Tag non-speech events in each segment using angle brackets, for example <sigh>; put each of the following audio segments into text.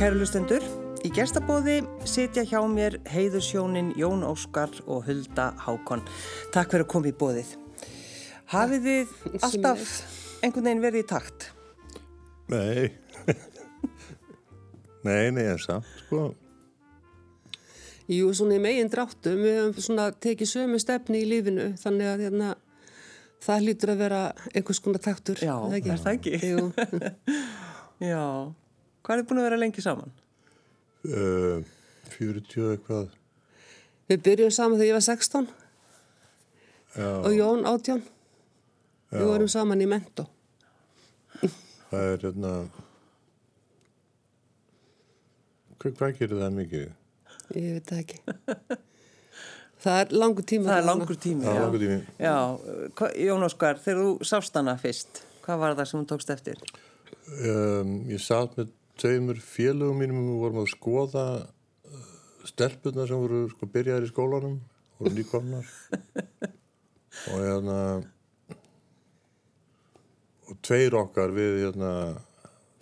Kæru lustendur, í gestabóði sitja hjá mér heiðursjónin Jón Óskar og Hulda Hákon. Takk fyrir að koma í bóðið. Hafið þið alltaf einhvern veginn verið í takt? Nei, nei, nei, en samt, sko. Jú, svona í megin dráttum, við höfum svona tekið sömu stefni í lífinu, þannig að hérna, það hlýtur að vera einhvers konar taktur. Já, er það ekki? er það ekki? Jú, <laughs> Já. Hvað er þið búin að vera lengi saman? Uh, 40 eitthvað, við byrjum saman þegar ég var 16 já, og Jón 18. Við vorum saman í mentó. það er hérna, hvað, hvað gerir það mikið? Ég veit það ekki. <laughs> Það er langur tíma. Það er langur tími. Það er já. langur tími. Já, hva- Jón Óskar, þegar þú sást hana fyrst, hvað var það sem þú tókst eftir? Um, ég satt með tveimur félögum mínum og vorum að skoða uh, stelpurnar sem voru sko byrjaðir í skólanum, voru nýkomnar. Og hérna og tveir okkar við hérna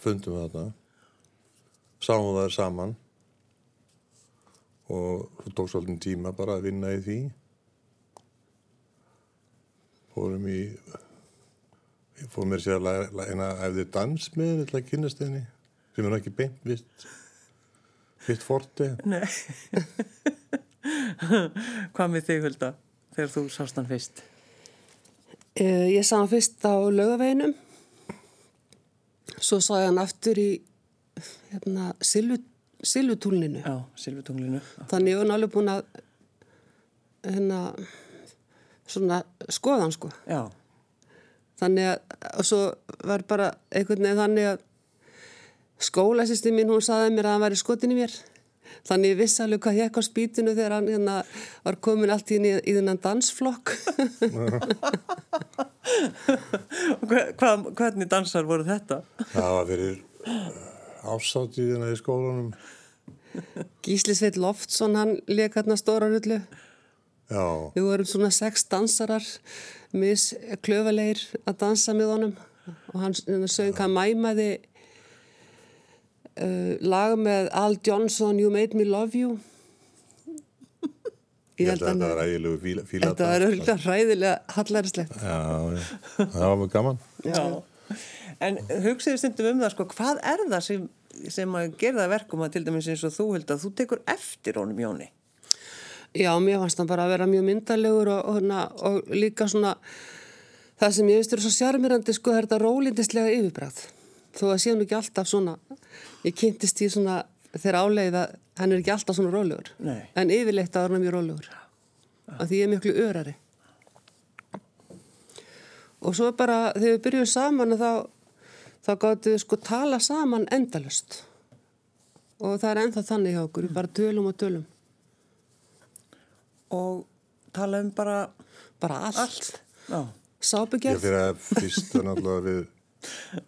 fundum þetta sáum það saman. Og svo tók svolítið tíma bara að vinna í því. Fórum í ég fór mér sér að læra- eina æfði dans með henni til að kynast henni sem er ekki beint vitt vitt forti Nei. <laughs> hvað með þig, Hulda, þegar þú sást hann fyrst? Eh, Ég sá hann fyrst á laugaveginum, svo sá ég hann aftur í hérna, silvu, silvutúlninu. Þannig ég var alveg búin að hérna, svona skoða hann sko. Já, Þannig að, og svo var bara einhvern veginn þannig að skólasýsti mín, hún saði mér að hann væri skotin í mér. Þannig ég vissi alveg hvað ég á spýtinu þegar hann hérna, var komin allt í, í þennan dansflokk. <laughs> Hva, hvað, hvernig dansar voru þetta? það var fyrir ásáttíðina í skólanum Gísli Sveit Loftsson, hann leik hérna stóra rullu. já, Við vorum svona sex dansarar, mis klöfalegir að dansa með honum og hann hérna söng, hann mæmaði uh, lag með Al Johnson, You Made Me Love You. ég held að þetta var ægilegu fíla, Þetta var auðvitað hræðilega hallærislegt. já, það var mjög gaman Já. En hugsiðu stundum um það, sko, hvað er það sem, sem að gera það verkum að til dæmis eins og þú, Hulda, þú tekur eftir honum Jóni? Já, mér fannst hann bara að vera mjög myndalegur og, og, og, og líka svona það sem ég veist eru svo sjarmirandi sko er þetta rólindislega yfirbræð þó að séum ekki alltaf svona ég kynntist í svona þegar áleið að hann er ekki alltaf svona rólegur. Nei. en yfirleitt að hann er mjög rólegur. Af því ég er miklu örari. Og svo bara þegar við byrjuðum saman þá, þá gáttum við sko tala saman endalust og það er ennþá þannig hjá okkur, við bara tölum og tölum Og tala um bara bara allt, allt? Já. ég fyrir að fyrst er náttúrulega við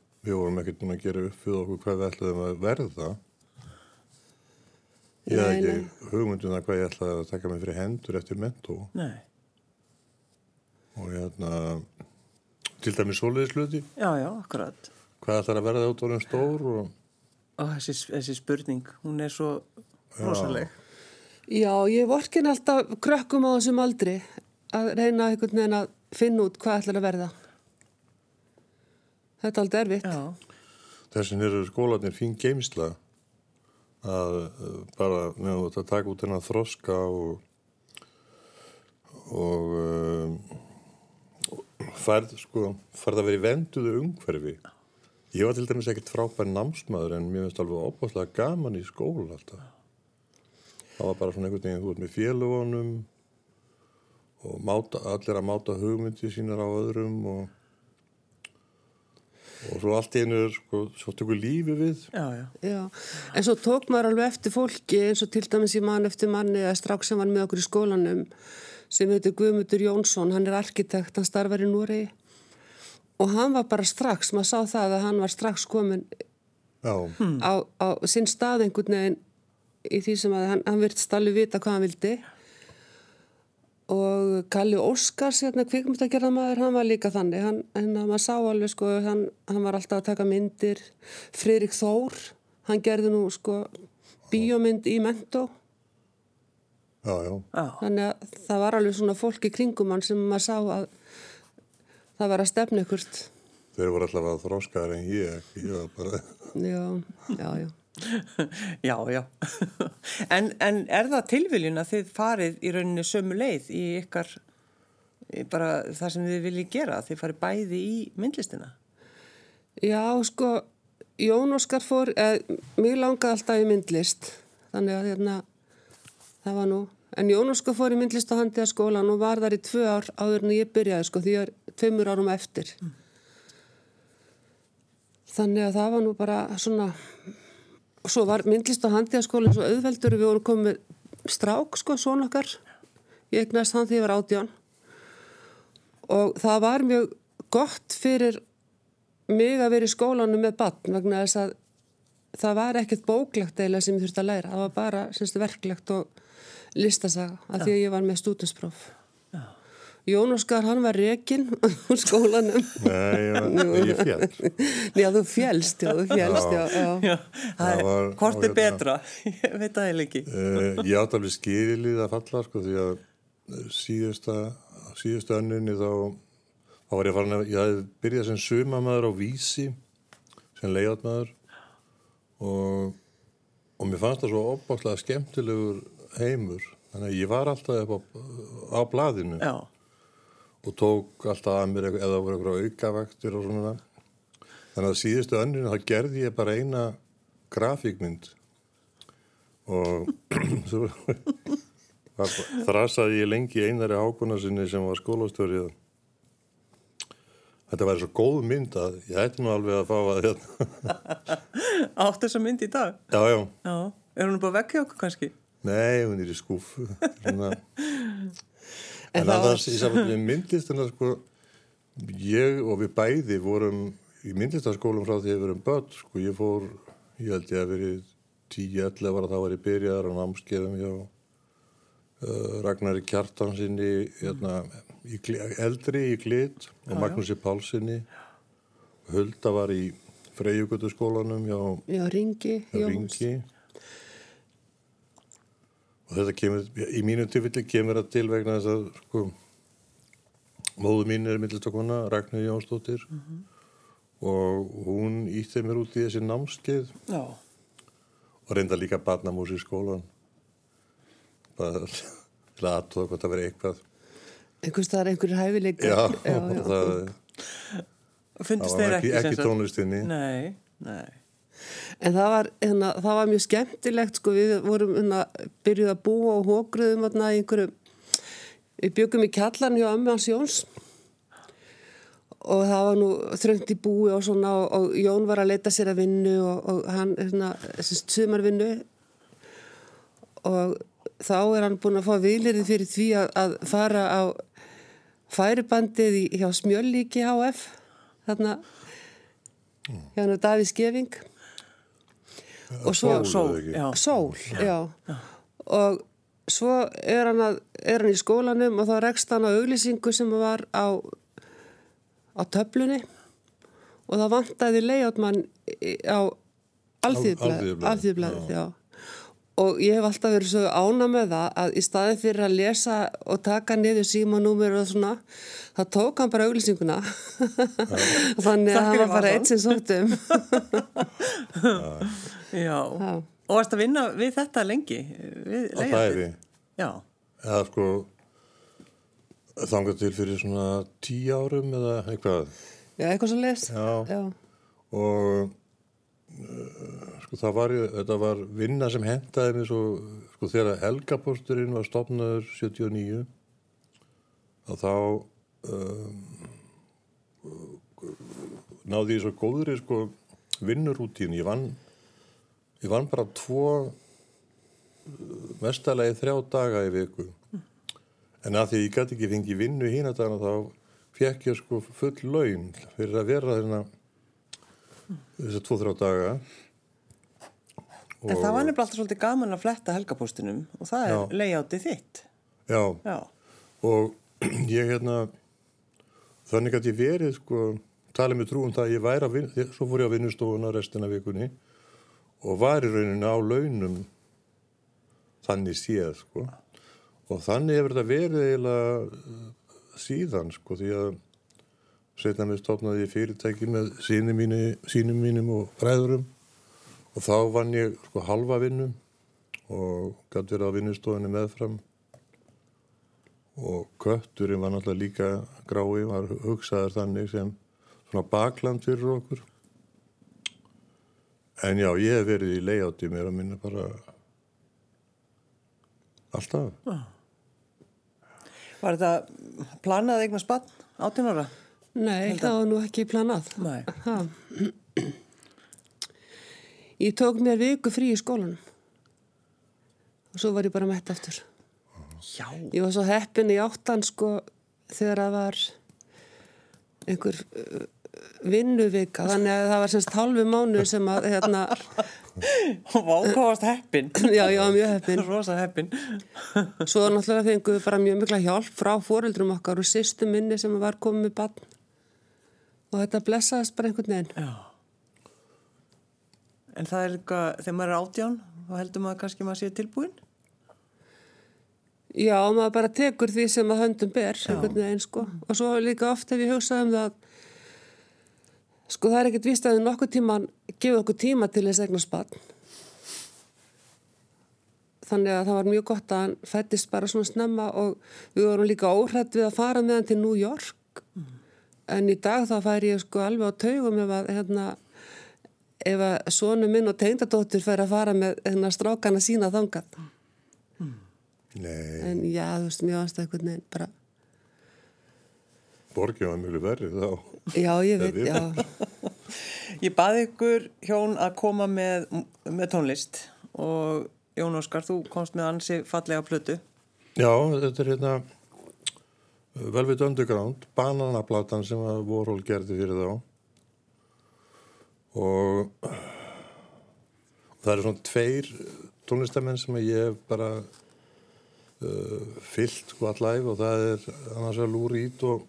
<laughs> við vorum ekkert búin að gera upp fyrir okkur hvað við ætlaðum að verða ég hef ekki hugmyndum það hvað ég ætlaði að taka mig fyrir hendur eftir mentó Nei. og hérna til dæmis Já, já, akkurat. hvað ætlar að verða út orðin stór og Og þessi, þessi spurning, hún er svo rosaleg. Já, ég vorkin alltaf krökkum á þessum aldri að reyna einhvern veginn að finna út hvað ætlar að verða. Þetta er aldrei erfitt. Já, þessin eru skólanir fín geimsla að uh, bara nefnum þetta að taka út hennar þroska og og um, færð sko færð að vera í venduðu umhverfi. Ég var til dæmis ekkert frábær námsmaður en mér finnst alveg óbáslega gaman í skóla alltaf. Það var bara svona einhvern veginn þú ert með félagunum og máta, allir að máta hugmyndi sínar á öðrum og og svo allt einu er, sko, svo tökur lífi við. Já, já. Já, en svo tók maður alveg eftir fólki eins og til dæmis í mann eftir manni að strauk sem var með okkur í skólanum sem heitir Guðmundur Jónsson, hann er arkitekt, hann starfar í Núri og hann var bara strax, maður sá það að hann var strax komin já, á, á sinn stað einhvern veginn í því sem að hann, hann virtist alveg vita hvað hann vildi og Kalli Óskars hérna kvikmyndagerðamaður, hann var líka þannig. Hann, hann maður sá alveg sko hann, hann var alltaf að taka myndir. Friðrik Þór hann gerði nú sko bíómynd í mentó. Já, já. Þannig að það var alveg svona fólk í kringum hann sem maður sá að það var að stefna ykkurt Þeir voru alltaf að þróskaðar en ég, ég var bara, já, já, já <laughs> Já, já. <laughs> en, en er það tilviljun að þið farið í rauninni sömu leið í ykkar, bara það sem þið viljið gera, þið farið bæði í myndlistina? Já, sko, Jón Óskar fór, eh, mér langaði alltaf í myndlist, þannig að hérna, það var nú, en Jón Óskar fór í myndlist á handið að skólan og var þar í tvö ár áður en ég byrjaði, sko, því ég er tveimur árum eftir. Þannig að það var nú bara svona, svo var myndlist að skólan svo auðveldur, við vorum komið strák, sko, svona okkar, ég eignast hann því ég var átján og það var mjög gott fyrir mig að vera í skólanum með batn vegna þess að það var ekkert bóklegt eiginlega sem ég þurfti að læra. Það var bara semst, verklegt og listasaga að því að ég var með stúdinspróf. Jón Óskar, hann var rekin <laughs> úr skólanum. nei, ég, var, ég fjall. Já, þú fjælst, já, þú fjælst, já, já. Já, það Það er, var- hvort og er hérna- betra? <laughs> Ég veit það heil ekki. Uh, ég átt alveg skilið að falla sko því að eh, síðasta, síðasta önninni þá, þá var ég farin að, ég hafði byrjað sem sumamaður á vísi, sem leiðatmaður og, og mér fannst það svo opbáslega skemmtilegur heimur, þannig að ég var alltaf upp á, á blaðinu Já, og tók alltaf að mér eða voru eitthvað aukavaktir og svona. Þannig að síðustu önninu þá gerði ég bara eina grafíkmynd. Og <clears throat> þrasaði ég lengi einari ákona sinni sem var skólastörið þetta væri svo góð mynd að ég ætti nú alveg að fá að hérna. <laughs> áttu þessa mynd í dag? já, já, Já, er hún bara vekk hjá okkur kannski? nei, hún er í skúfu svona <laughs> En það annars í með myndlistina sko, ég og við bæði vorum í myndlistaskólum frá því að við verum börn, sko, ég fór, ég held ég að verið 10-11 ára þá var ég byrjaðar á námskeiðum hjá uh, Ragnari Kjartansinni, hérna, í, eldri í Glit og Magnúsi Pálsinni, Hulda var í Freyjugötu skólanum hjá Já, ringi, hjá. Ringi og þetta kemur, í mínu tilfelli kemur það til vegna þess að sko, móðu mín er myndlistakona, Ragnar Jónsdóttir og hún ítti mér út í þessi námskeið Já, og reynda líka barnamús í skólan bara <laughs> til að aðtóða hvort það veri eitthvað Einhvers það er einhverjir hæfileikar. já, já, já. það, það þeir ekki? ekki, tónlistinni Nei, nei. En það var, hérna, það var mjög skemmtilegt, sko, við vorum hérna, byrjuð að búa og hókruðum hérna í einhverju, við byggum í kjallan hjá Ömmu Hans Jóns. Og það var nú þröngt í búi og svona og, og Jón var að leita sér að vinnu og, og hann, hérna, þessi sumarvinnu. Og þá er hann búin að fá viðlirði fyrir því að, að fara á færibandið í, hjá Smjöllíki HF, þarna, hjá hann Davís Geving og svo Sól, já. sól, já. og svo er hann, að, er hann í skólanum og þá rekst hann á auglýsingu sem var á, á töflunni og það vantaði leiðátmann á já. Og ég hef alltaf verið svo ána með það að í staði fyrir að lesa og taka niður símanúmer og svona, þá tók hann bara auglýsinguna. <laughs> Þannig að fyrir var bara eitt sem sóttum. <laughs> Já. Og varst að vinna við þetta lengi? Við Á leigjandinn? færi. Já. eða sko þangað til fyrir svona tíu árum eða eitthvað Já, eitthvað svo les. Já. Já. og sko það var, þetta var vinna sem hentaði mér svo, sko þegar Helgapósturinn var stopnaður 79 að þá um, náði ég svo góðri sko vinnurútín, ég vann ég vann bara tvo mestalegi þrjá daga í viku. En að því ég gæti ekki fengið vinnu hína dagana þá fekk ég sko full laun fyrir að vera þarna þessar tvo þrjá daga En það var nefnilega alltaf svolítið gaman að fletta helgapóstinum og það er Já. leiðjáttið þitt. já, Já. og <clears throat> ég hérna þannig að ég verið sko talið með trú um það að ég væri að vinna svo fór ég að vinnustofuna restina vikunni og var í rauninu á launum þannig séð sko og þannig hefur þetta verið eiginlega uh, síðan sko því að setna með stofnaði ég fyrirtæki með sínum, mínu, mínum og fræðurum og þá vann ég sko halva vinnum og gæti verið á vinnustofunni meðfram. Og kötturinn var náttúrulega líka grái, var hugsaður þannig sem svona bakland fyrir okkur. En já, ég hef verið í leiðátti mér að minna bara alltaf. Var þetta planað eignar spann? 18 ára? Nei, það var nú ekki planað. Nei. Ha. Ég tók mér viku frí í skólanum og svo var ég bara mætt aftur. Já. Ég var svo heppin í áttan sko þegar það var einhver uh, vinnuvika þannig að það var semst halvu mánu sem að hérna, <laughs> Vákáðast heppin. <laughs> já, já, mjög heppin. Rosa heppin. Svo náttúrulega fengum við bara mjög mikla hjálp frá fóreldrum okkar og sýstu minni sem var komið með bann og þetta blessaðist bara einhvern veginn. Já. En það er eitthvað, þegar maður er átján, þá heldur maður kannski maður sé tilbúin? Já, maður bara tekur því sem að höndum ber, einhvern veginn sko. Og svo líka oft hef ég hugsað um það, sko það er ekkert víst að nokkuð tíman gefum okkur tíma til þess egnar spann. Þannig að það var mjög gott að hann fættist bara svona snemma og við vorum líka óhrætt við að fara með hann til New York. En í dag þá fær ég sko alveg á taugum ef að, hérna, ef að sonu minn og tengdadóttur fær að fara með hérna, strákana sína þangað. Nei, En já, þú veist, mjög veginn bara, borgið var mjög verið þá. já, ég veit, já, <laughs> Ég baði ykkur hjón að koma með, með tónlist og Jón Óskar, þú komst með ansi fallega plötu. Já, þetta er hérna Velvet Underground, bananaplatan sem að Warhol gerði fyrir þá. Og það eru svona tveir tónlistamenn sem ég hef bara uh, fyllt sko allæg og það er annars að Lou Reed og,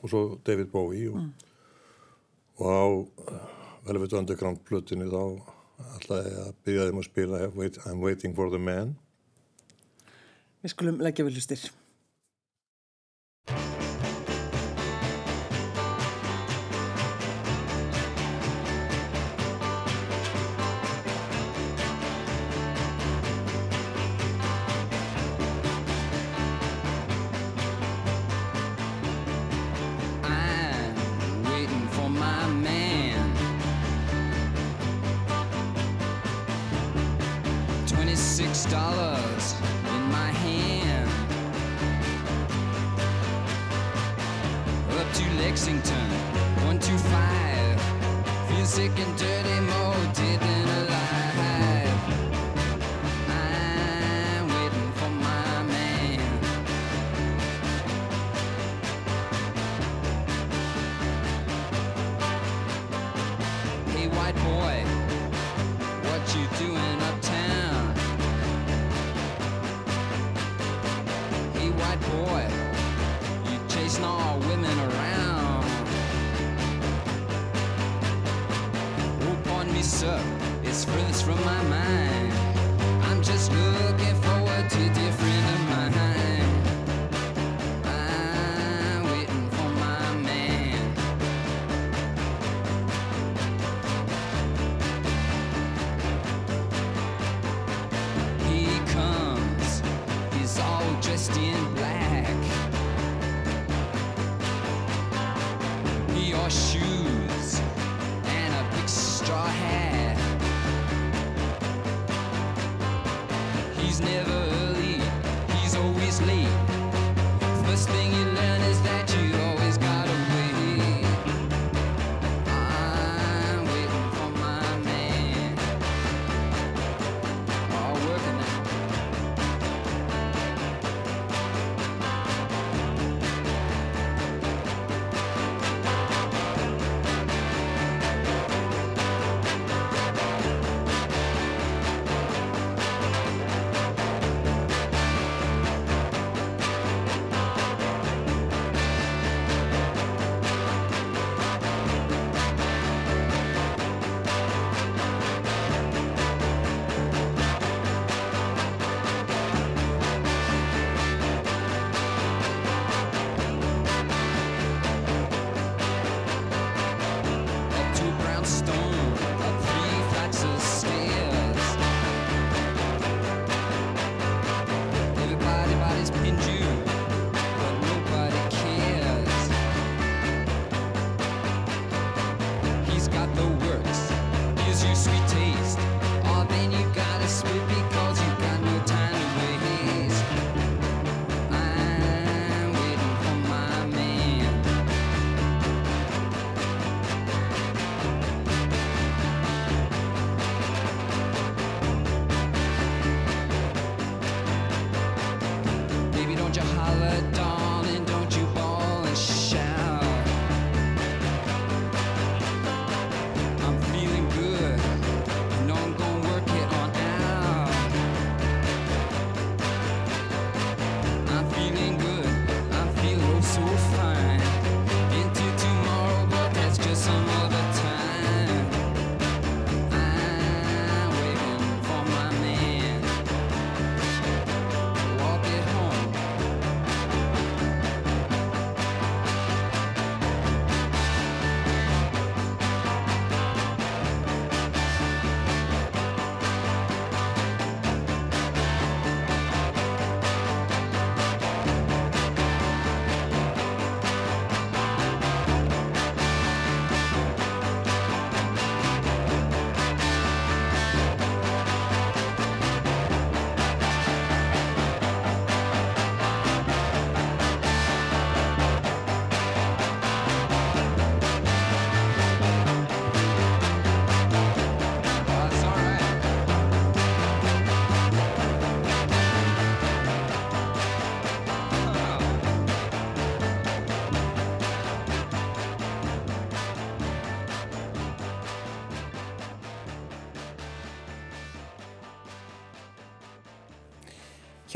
og svo David Bowie og, og á Velvet Underground plötunni þá ætlaði ég að byrja þeim að spila I'm Waiting for the Man. Við skulum leggja við hlustir.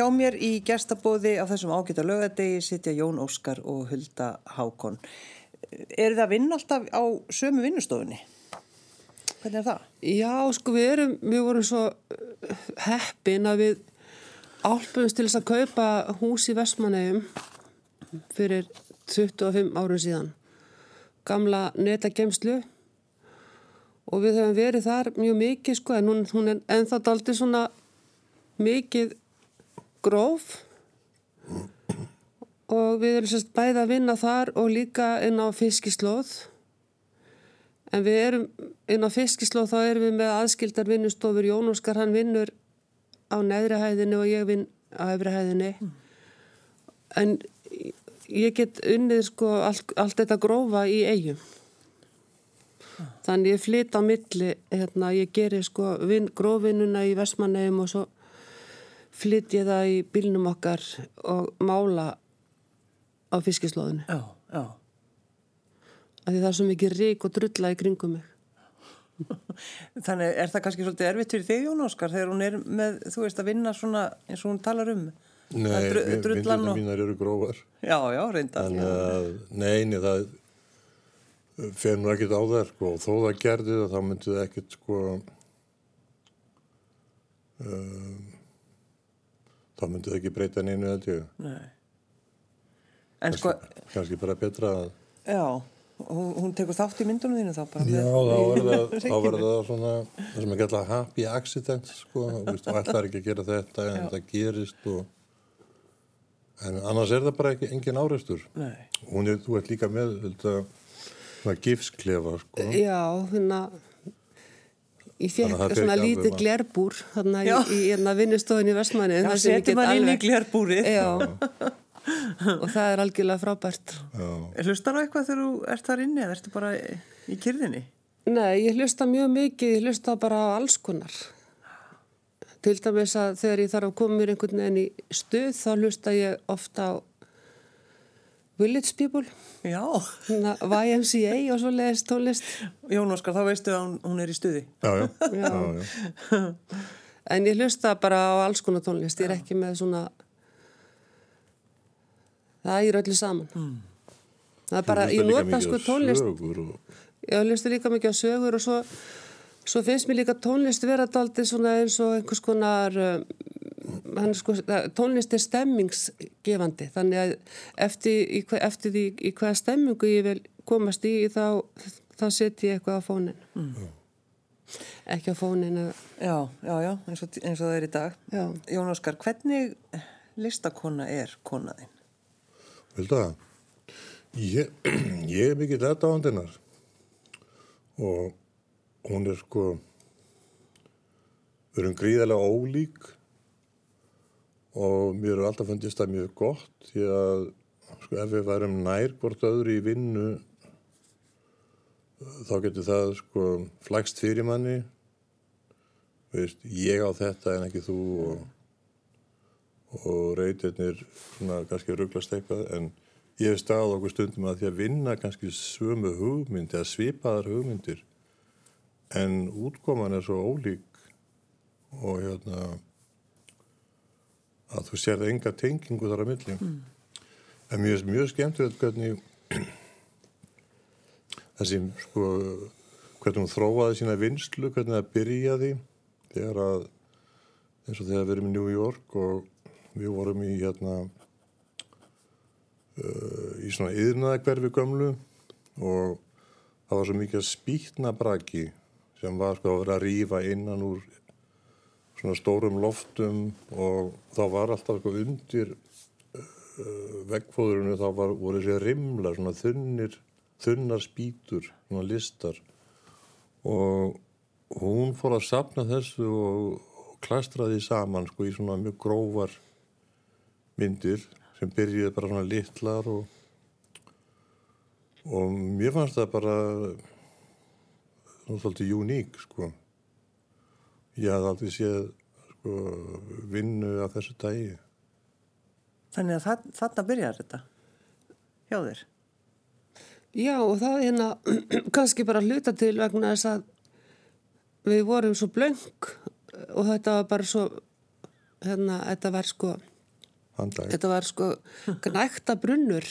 Hjá mér í gestabóði á þessum ágæta lögadegi sitja Jón Óskar og Hulda Hákon. Er það að vinna alltaf á sömu vinnustofunni? Hvernig er það? Já, sko við erum, við vorum svo uh, heppin að við álpumst til þess að kaupa hús í Vestmannegjum fyrir 25 árum síðan. Gamla netagemslu og við höfum verið þar mjög mikið sko en hún, hún er ennþá daldi svona mikið gróf. Og við erum sérst bæði að vinna þar og líka inn á fiskislóð. En við erum inn á fiskislóð þá erum við með aðskildar vinnustofur. Jón Óskar hann vinnur á neðri hæðinu og ég vinn á öfri hæðinu en ég get unnið sko allt, allt þetta grófa í eigum þannig ég flyt á milli hérna, ég gerir sko vin, grófinnuna í Vestmannegjum og svo flytt ég það í bílnum okkar og mála á fiskislóðinu Já, já. af því það er svo mikið rík og drulla í kringum mig <laughs> Þannig er það kannski svolítið erfitt fyrir þig Jón Óskar þegar hún er með, þú veist, að vinna svona eins og hún talar um. Nei, Það dru- vin- drullan myndirnar og- mínar eru grófar. Já, já, reynda. Þannig að, neini, það fer nú ekkert á þær, sko, og þó það gerði það, þá myndi það ekkert, sko, um, þá myndi það ekki breyta neinu, held ég. Nei. En sko, Kannski bara betra að, já, hún, hún tekur þátt í myndunum þínu þá bara. já, þá verður það, svona, það sem er gætla happy accident, sko, og veist, og ætlar ekki að gera þetta, en Já. það gerist, og, en annars er það bara ekki, engin áreistur. Nei. Hún er, þú ert líka með, þetta, svona gifsklefa, sko. Já, hérna ég fekk svona lítið maður. glerbúr þarna í, í hérna í Vestmanni Já, setur mann inn í glerbúrið. Já, og það er algjörlega frábært Já. Hlustar á eitthvað þegar þú ert þar inni eða ertu bara í kyrðinni? Nei, ég hlusta mjög mikið, ég hlusta bara á alls konar Til dæmis að þegar ég þarf að koma mér einhvern veginn í stuð þá hlusta ég ofta á Village People Já. YMCA og svo leiðist tónlist Jón Óskar, þá veistu að hún, hún er í stuði. Já, já, Já. já, já. En ég hlusta bara á alls konar tónlist, ég er ekki með svona, það er öllu saman. Það er bara, ég nota sko tónlist, og, ég hlusta líka mikið á sögur og svo, svo finnst mér líka tónlist vera daldið svona eins og einhvers konar, um, hann sko, tónlist er stemmingsgefandi, þannig að eftir, í, eftir því í hvaða stemmingu ég vil komast í þá, þá set ég eitthvað á fónin. Ekki á fónin, Já, já, já, eins og, eins og það er í dag. já. Jón Óskar, hvernig listakona er konaðinn? vildu það? Ég, <clears throat> ég er mikið þetta á handinar og hún er sko, við erum gríðarlega ólík og mér er alltaf fundist það mjög gott því að sko, ef við værum nær hvort öðru í vinnu þá getur það sko flækst fyrir manni. Veist, ég á þetta en ekki þú og, og reytirnir kannski rugglast eitthvað. En ég hef stað okkur stundum að því að vinna kannski sömu hugmynd eða svipaðar hugmyndir en útkoman er svo ólík og hérna að þú sér það enga tengingu þar að milli. En mér er mjög skemmtilegt hvernig þessi sko hvernig hún þróaði sína vinslu, hvernig það byrjaði þegar að eins og þegar við erum í New York og við vorum í hérna uh, í svona yðnaða hverfi gömlu og það var svo mikið spýtna braki sem var sko að vera að rífa innan úr svona stórum loftum og þá var alltaf sko undir uh, veggfóðurinu þá var, voru þessi rimla svona þunnir, þunnar spýtur, svona listar. Og hún fór að sapna þessu og klastraði saman sko í svona mjög grófar myndir sem byrjuði bara svona litlar og og mér fannst það bara svona svolítið uník sko ég hafði aldrei séð sko vinnu af þessu dagi Þannig að það, þarna byrjar þetta hjá þér. Já og það er hérna <clears throat> kannski bara hluta til vegna þess að við vorum svo blöng og þetta var bara svo hérna, þetta var sko handlag. Þetta var sko <laughs> gnækta brunnur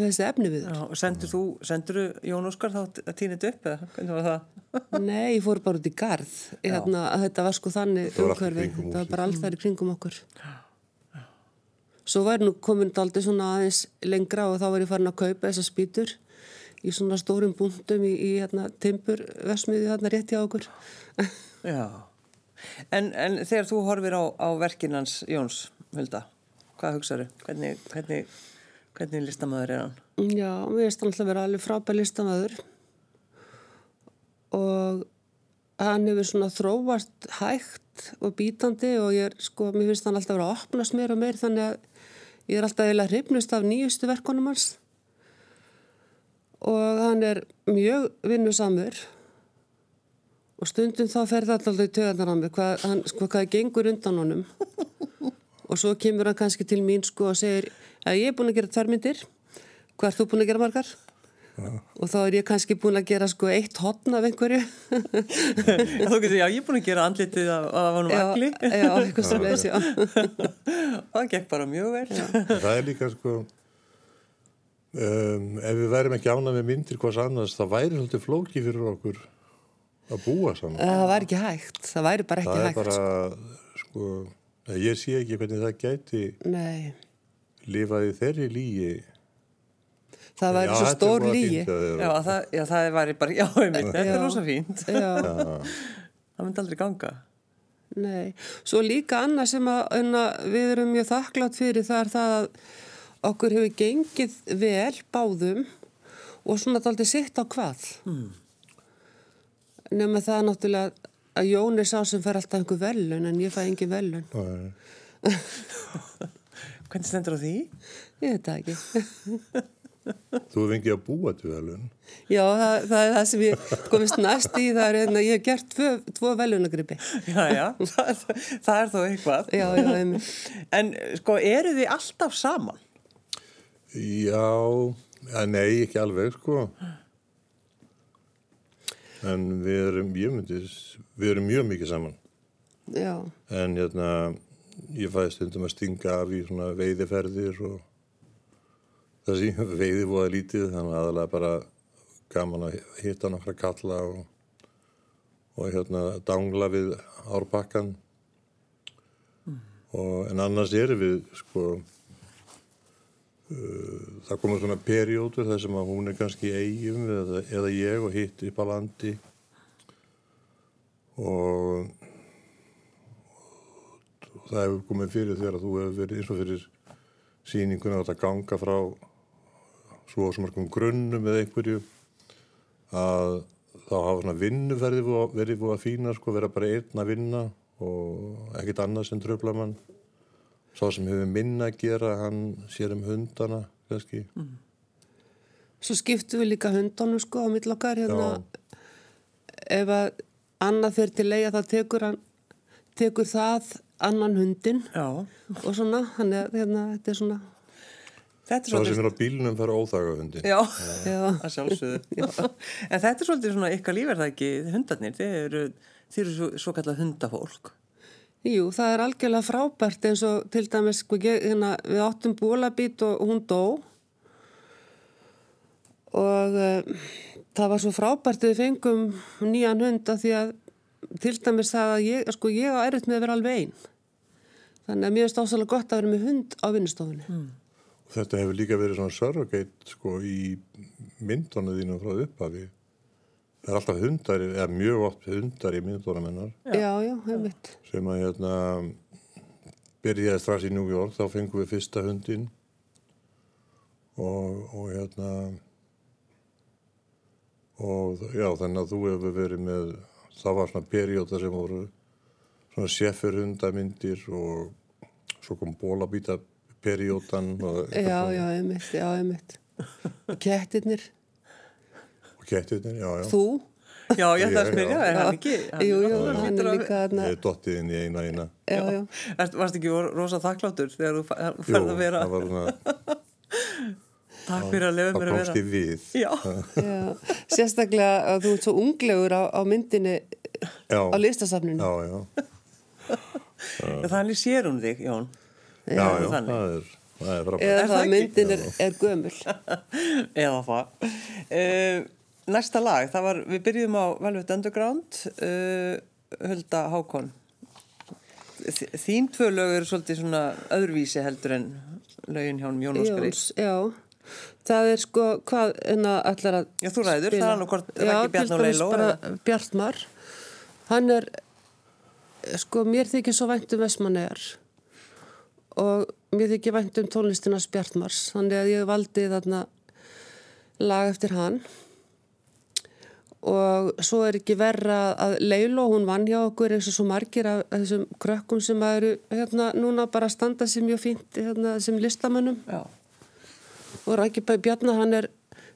þessi efni við Já, og sendur þú, sendur þú Jón Óskar þá að týna þetta upp eða hvernig var það? <laughs> Nei, ég fór bara út í garð. Hérna, að þetta var sko þannig allt umhverfi, þetta var bara alls þær í kringum okkur. Svo var nú komin daldi svona aðeins lengra og þá var ég farin að kaupa þessar spýtur í svona stórum búndum í, í hérna, timbur vesmiði þarna rétt hjá okkur. <laughs> Já. En, en þegar þú horfir á, á verkinans Jóns, Hulda, hvað hugsaðu? Hvernig, hvernig, hvernig listamæður er hann? Já, mér finnst hann alltaf vera alveg frábær listamæður og hann hefur svona þróast hægt og bítandi og ég er sko, mér finnst hann alltaf vera að opnast meir og meir þannig að ég er alltaf eiginlega hrifnust af nýjustu verkonum hans. Og hann er mjög vinnusamur. Og stundum þá fer það alltaf í töðarnar á mig hvað, hann, sko, hvað gengur undan honum. Og svo kemur hann kannski til mín sko og segir að ég er búin að gera tværmyndir hvað er þú búin að gera margar? og þá er ég kannski búin að gera sko eitt hotn af einhverju <laughs> Þú getur, já, ég er búin að gera andlitið af, af honum já, agli. já, eitthvað sem þessi já. <laughs> það gekk bara mjög vel. Það er líka sko, um, ef við værim ekki ánað með myndir hvers annars, það væri svolítið flóki fyrir okkur að búa saman. það var ekki hægt, það væri bara ekki það er hægt bara, sko, ég sé ekki hvernig það gæti nei, lifaði þeirri lígi. það væri svo þetta er stór lígi Já, það, já, það væri bara, já, einmitt, þetta er rosa fínt. <laughs> já, Það myndi aldrei ganga. nei. Svo líka annað sem að, við erum mjög þakklátt fyrir það er það að okkur hefur gengið vel báðum og svona daldi sitt á hvað. Mm. nema það náttúrulega að Jón er sá sem fer alltaf einhver velun en ég fæ engin velun er- <laughs> Hvernig stendur á því? ég veit það ekki Þú hefði fengið að búa til velun. Já, það, það er það sem ég komist næst í, það er hérna, ég hef gert tvo, tvo velunagripi. Já, já, <laughs> það, það er þó eitthvað. Já, já, einmitt. En sko, eru þið alltaf saman? Já, ja, nei, ekki alveg, sko. En við erum, ég myndi, við erum mjög mikið saman. Já, En hérna, ég fæði stundum að stinga af í svona veiðiferðir og það sem veiði voða lítið, þannig aðalega bara gaman að hitta nokkra kalla og, og hérna dangla við árbakkan. Og, en annars erum við, sko, uh, það komur svona perjótur þar sem að hún er kannski eigum eða, eða ég og hitt upp á landi og það hefur komið fyrir þegar að þú hefur verið eins og fyrir sýninguna átt að ganga frá svo sem margum grunnum eða einhverju að þá hafa svona búið- verið búið að fína sko, vera bara einn að vinna og ekkert annað sem tröfla mann. Sá sem hefur minna að gera hann sér um hundana kannski. Svo skiptum við líka hundunum sko á millokkar hérna. Ef að annað fyrir til leiða þá tekur, hann, tekur það annan hundin Já. og svona, þannig að hérna, þetta er svona, Þetta er sá sem svolítið... er á bílnum fara óþaga hundin Já, já, að sjálfsögðu. <laughs> en þetta er svolítið svona ykkar líf, er það ekki, hundarnir, þið eru, þið eru svo, svo kallað hundafólk. jú, það er algjörlega frábært eins og til dæmis, sko, ég, hérna, við áttum bólabít og hún dó og uh, það var svo frábært við fengum nýjan hund af því að til dæmis það að ég, sko, ég á erfitt með að vera alveg einn. Þannig að mér er stásalega gott að vera með hund á vinnustofunni. Mm. Þetta hefur líka verið svona surrogate sko í myndunum þínum frá upphafi. Það er alltaf hundar, eða mjög oft hundar í myndunum hennar Já, já, heimitt. sem að hérna byrjaði strax í New York, þá fengum við fyrsta hundin og, og hérna og já, þannig að þú hefur verið með, það var svona perjóta sem voru svona sefurhundamyndir og svo kom bólabíta perjótan og, Já, já, heimitt, já, heimitt. Kettirnir, og kettirnir, já, já. þú, Já, ég ætla að spyrja, já. er hann ekki? Hann jú, jú, hann hlýtur er líka Ég er dottið inn í eina eina. já, já. Erst, varst ekki rosa þakkláttur þegar þú fa- Jú, færð að vera það var svona, takk fyrir að lefa það mér að komst vera í við. Já, Já, sérstaklega að þú ert svo unglegur á, á myndinni Já, á listasafninu. já, já. Þannig sér hún þig, Jón Já, já, Þannig. það er, það er frábært. Eða Er það myndin er, er gömul. <laughs> Eða það. Uh, næsta lag, það var, við byrjum á Velvet Underground, uh, Hulda Hákon. Þín tvö lög eru svolítið svona öðruvísi heldur en lögin hjá Jón Óskari. Jóns, já. Það er sko, hvað, en að allar að Já, þú ræður, spila. það er Já, eða- Bjartmar, hann er, sko, mér þykir svo vænt um Vestmannegar og mér þykir vænt um tónlistinars Bjartmars, þannig að ég valdi þarna lag eftir hann og svo er ekki verra að Leiló, hún vann hjá okkur eins og svo margir af þessum krökkum sem eru hérna núna bara standa sér mjög fínt hérna, sem listamönnum Já. og Rækki Bæ Bjarnar hann er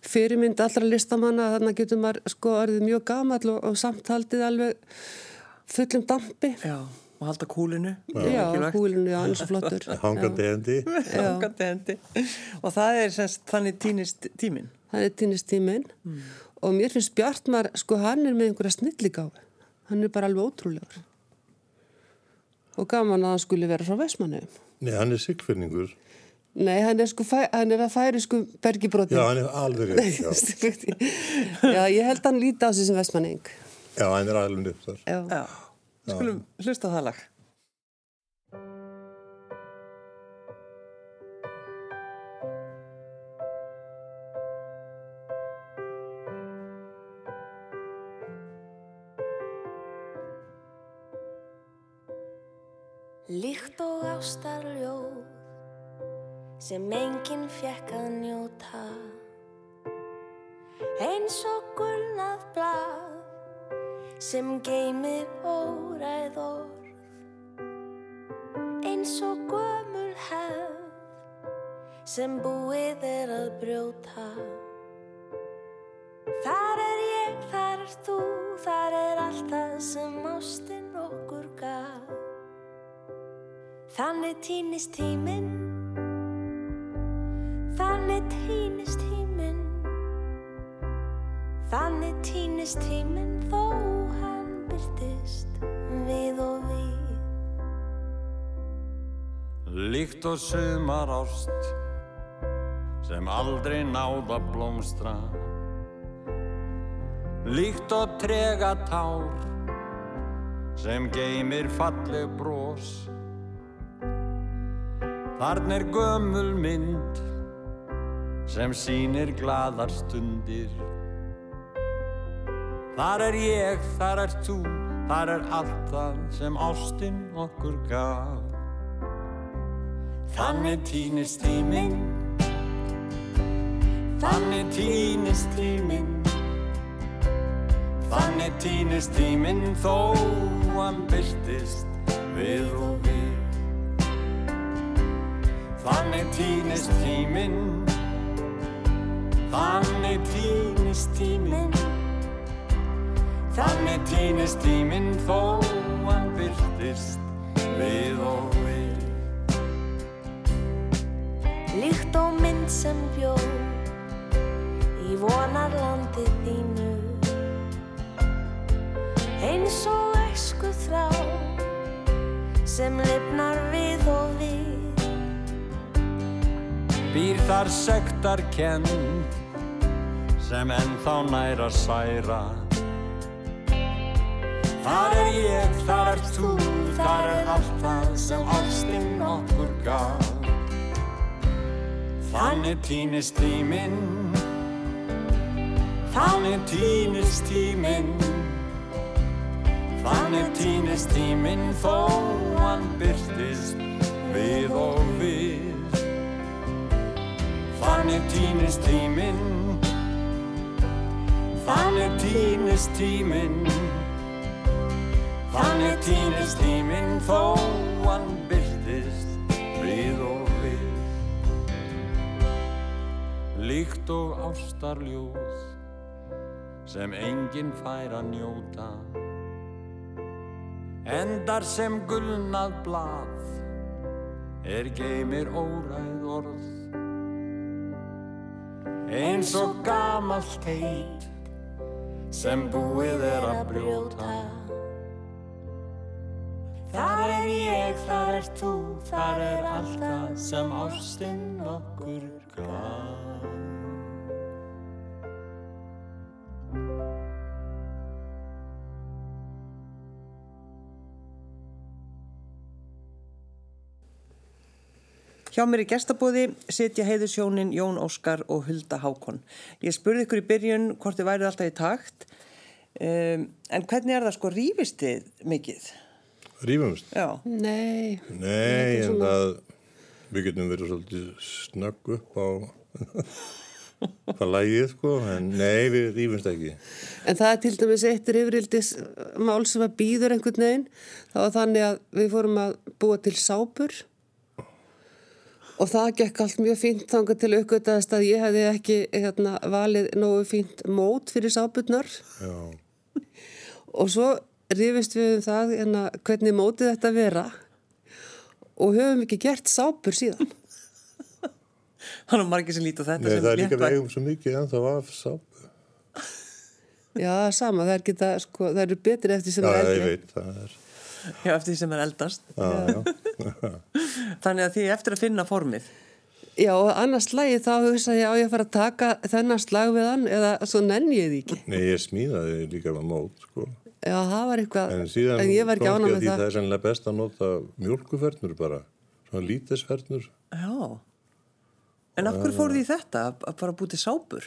fyrirmynd allra listamanna þannig að getur maður sko orðið mjög gamall og, og samtaldið alveg fullum dampi. Já, og halda kúlinu. já, húlinu, já, er svo flottur. <laughs> Hangandi hendi. <laughs> Hangandi hendi. Og það er semst þannig týnist tíminn. hann er týnist tíminn. Og mér finnst Bjartmar, sko hann er með einhverja snilligáfi hann er bara alveg ótrúlegur. Og gaman að hann skuli vera frá Vestmannu Nei, hann er sigfinningur. nei, hann er sko, hann er að færi sko bergibróti Já, hann er alveg já. <laughs> já, ég held hann líti á sig sem Vestmanning Já, hann er alveg upp þar. já, Já. Skulum hlusta það lag. Líkt og ástarljóð sem enginn fjekk að njóta eins og sem geymir óræð orð. Eins og gömul hefð sem búið er að brjóta. Þar er ég, þar er þú, þar er allt það sem ástin okkur gaf. Þannig týnist tíminn. Þannig týnist tíminn. Þannig týnist tíminn þó byrtist við og við. Líkt og sumar ást sem aldrei náða blómstra. Líkt og trega tár sem geymir falleg brós Þarna er gömul mynd sem sýnir gladar stundir. Þar er ég, þar er þú, þar er allt það sem ástin okkur gaf. Þannig týnist tíminn. Þannig týnist tíminn. Þannig týnist tíminn þó hann byrtist við og við. Þannig týnist tíminn. Þannig týnist tíminn Þannig týnist tíminn þó hann byrtist við og við. Líkt og mynd sem bjó í vonarlandi þínu. Eins og æsku þrá sem lifnar við og við. Býr þar sektar kend sem ennþá nær að særa Þar er ég, þar er þú, þar er allt það sem ástin okkur gaf. Þannig týnist tíminn. Þannig týnist tíminn. Þannig týnist tíminn þó hann byrtist við og við. Þannig týnist tíminn. Þannig týnist tíminn Þannig týnist tíminn þó hann byrtist við og við. Líkt og ástarljóð sem enginn fær að njóta. Endar sem gulnað blað er geymir óræð orð. Eins og gamalt heit sem búið er að brjóta Þar er ég, þar er þú, þar er allt það sem ástinn okkur gaf. Hjá mér í gestabóði sitja heiðusjónin Jón Óskar og Hulda Hákon. Ég spurði ykkur í byrjun hvort þið værið alltaf í takt, um, en hvernig er það sko rífistið mikið? Rífumst? Já, Nei, Nei, en svona- það, við getum verið svolítið snögg upp á <laughs> hvað lægið, sko, en nei, við rífumst ekki. en það er til dæmis eitt yfirildis mál sem að býður einhvern veginn. Það var þannig að við fórum að búa til sápur og það gekk allt mjög fínt þangað til aukvitaðist að ég hefði ekki hérna, valið nógu fínt mót fyrir sápurnar Já, og svo rifist við um það hérna, hvernig mótið þetta vera og höfum ekki gert sápur síðan. <laughs> þannig að margir sem líti á þetta nei, sem það er líka við léttvægt. eigum svo mikið en það var sápu. Já, sama, það er, geta, sko, það eru betri eftir sem Já, er ég eldri. veit, það er, Já, eftir því sem er eldast. já, já. <laughs> Þannig að því eftir að finna formið. Já, og annars slagi þá hugsa ég á ég að fara að taka þennan slag við hann eða svo nenni ég því ekki. Nei, ég smíðaði líka með mót, sko. Já, það var eitthvað, En síðan en ég var ekki að með því það. það er sennilega best að nota mjölkufernur bara, svona lítisfernur. Já. En af hverju fóruð í þetta að bara búið til sápur?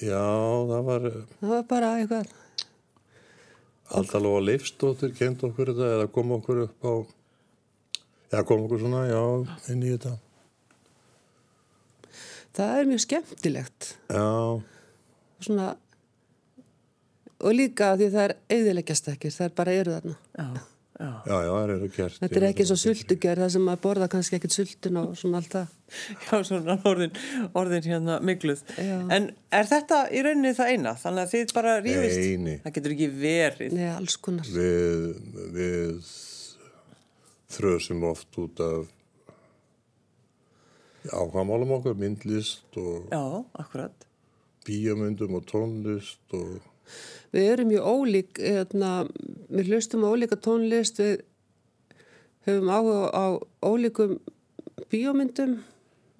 Já, það var Það var bara eitthvað, alltaf lofa leifstóttir kend okkur þetta eða kom okkur upp á, já, kom okkur svona, já, inn í þetta. það er mjög skemmtilegt. Já, Svona, og líka því það er eðileggjast ekki, það er bara eru þarna. Já, já. já, já, það eru gert. Þetta er ekki eins og sultugjör, það sem maður borða kannski ekkert sultun og svona allt það. <laughs> Já, svona orðin, orðin hérna mikluð. Já. En er þetta í rauninni það eina? Þannig að þið bara rífist? Nei. Það getur ekki verið. Nei, alls konar. Við, við þrösum oft út af ákvæmálum okkur, myndlist og Já, akkurat. bíamundum og tónlist og Við erum mjög ólík, eðna, við hlustum á ólíka tónlist, við höfum áhuga á ólíkum bíómyndum,